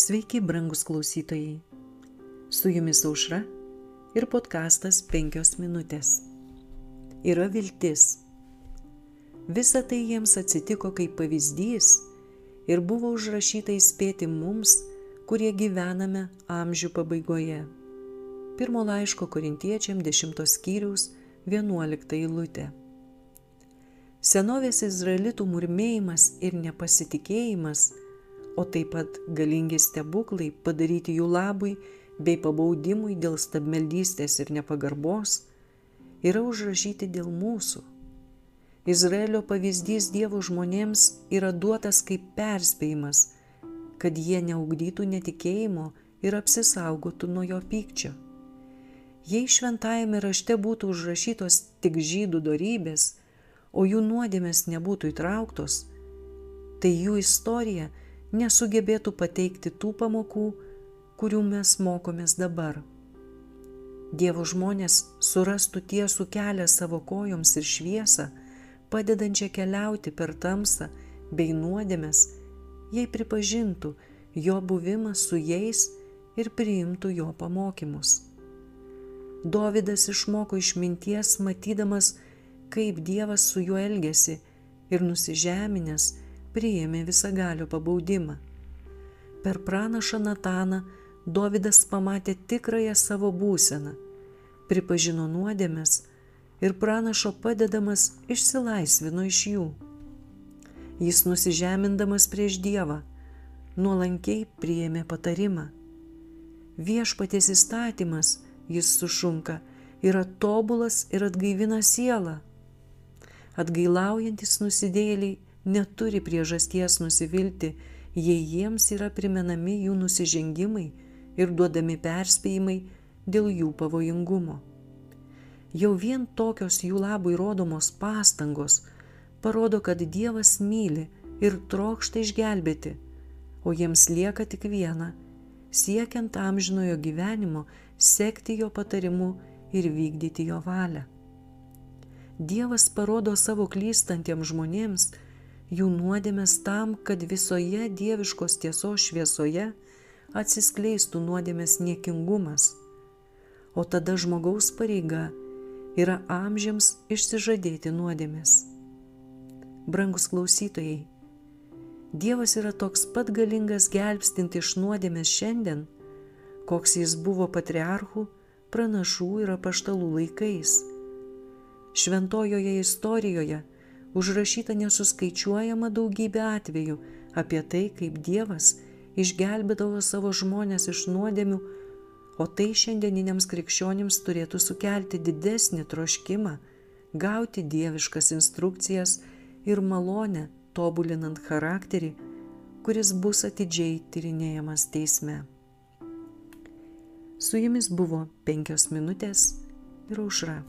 Sveiki, brangus klausytojai. Su jumis aušra ir podkastas 5 minutės. Yra viltis. Visa tai jiems atsitiko kaip pavyzdys ir buvo užrašyta įspėti mums, kurie gyvename amžių pabaigoje. Pirmo laiško korintiečiam 10 skyriaus 11 eilutė. Senovės izraelitų murmėjimas ir nepasitikėjimas, o taip pat galingi stebuklai padaryti jų labui bei pabaudimui dėl stabmeldystės ir nepagarbos, yra užrašyti dėl mūsų. Izraelio pavyzdys Dievo žmonėms yra duotas kaip perspėjimas, kad jie neugdytų netikėjimo ir apsisaugotų nuo jo pykčio. Jei šventajame rašte būtų užrašytos tik žydų darybės, o jų nuodėmės nebūtų įtrauktos, tai jų istorija nesugebėtų pateikti tų pamokų, kurių mes mokomės dabar. Dievo žmonės surastų tiesų kelią savo kojoms ir šviesą, padedančią keliauti per tamsą bei nuodėmės, jei pripažintų jo buvimą su jais ir priimtų jo pamokymus. Dovydas išmoko išminties matydamas, kaip Dievas su juo elgėsi ir nusižeminęs priėmė visagalio pabaudimą. Per pranašą Nataną Dovydas pamatė tikrąją savo būseną, pripažino nuodėmės ir pranašo padedamas išsilaisvino iš jų. Jis nusižemindamas prieš Dievą nuolankiai priėmė patarimą. Viešpatės įstatymas, jis sušunka, yra tobulas ir atgaivina sielą atgailaujantis nusidėliai neturi priežasties nusivilti, jei jiems yra primenami jų nusižengimai ir duodami perspėjimai dėl jų pavojingumo. Jau vien tokios jų labui rodomos pastangos parodo, kad Dievas myli ir trokšta išgelbėti, o jiems lieka tik viena - siekiant amžinojo gyvenimo, sekti jo patarimu ir vykdyti jo valią. Dievas parodo savo klystantiems žmonėms jų nuodėmės tam, kad visoje dieviškos tiesos šviesoje atsiskleistų nuodėmės niekingumas. O tada žmogaus pareiga yra amžiams išsižadėti nuodėmės. Brangus klausytojai, Dievas yra toks pat galingas gelbstinti iš nuodėmės šiandien, koks jis buvo patriarchų, pranašų ir apaštalų laikais Šventojoje istorijoje užrašyta nesuskaičiuojama daugybė atvejų apie tai, kaip Dievas išgelbėdavo savo žmonės iš nuodėmių, o tai šiandieniniams krikščionims turėtų sukelti didesnį troškimą gauti dieviškas instrukcijas ir malonę tobulinant charakterį, kuris bus atidžiai tyrinėjamas teisme. Su jumis buvo penkios minutės ir aušra.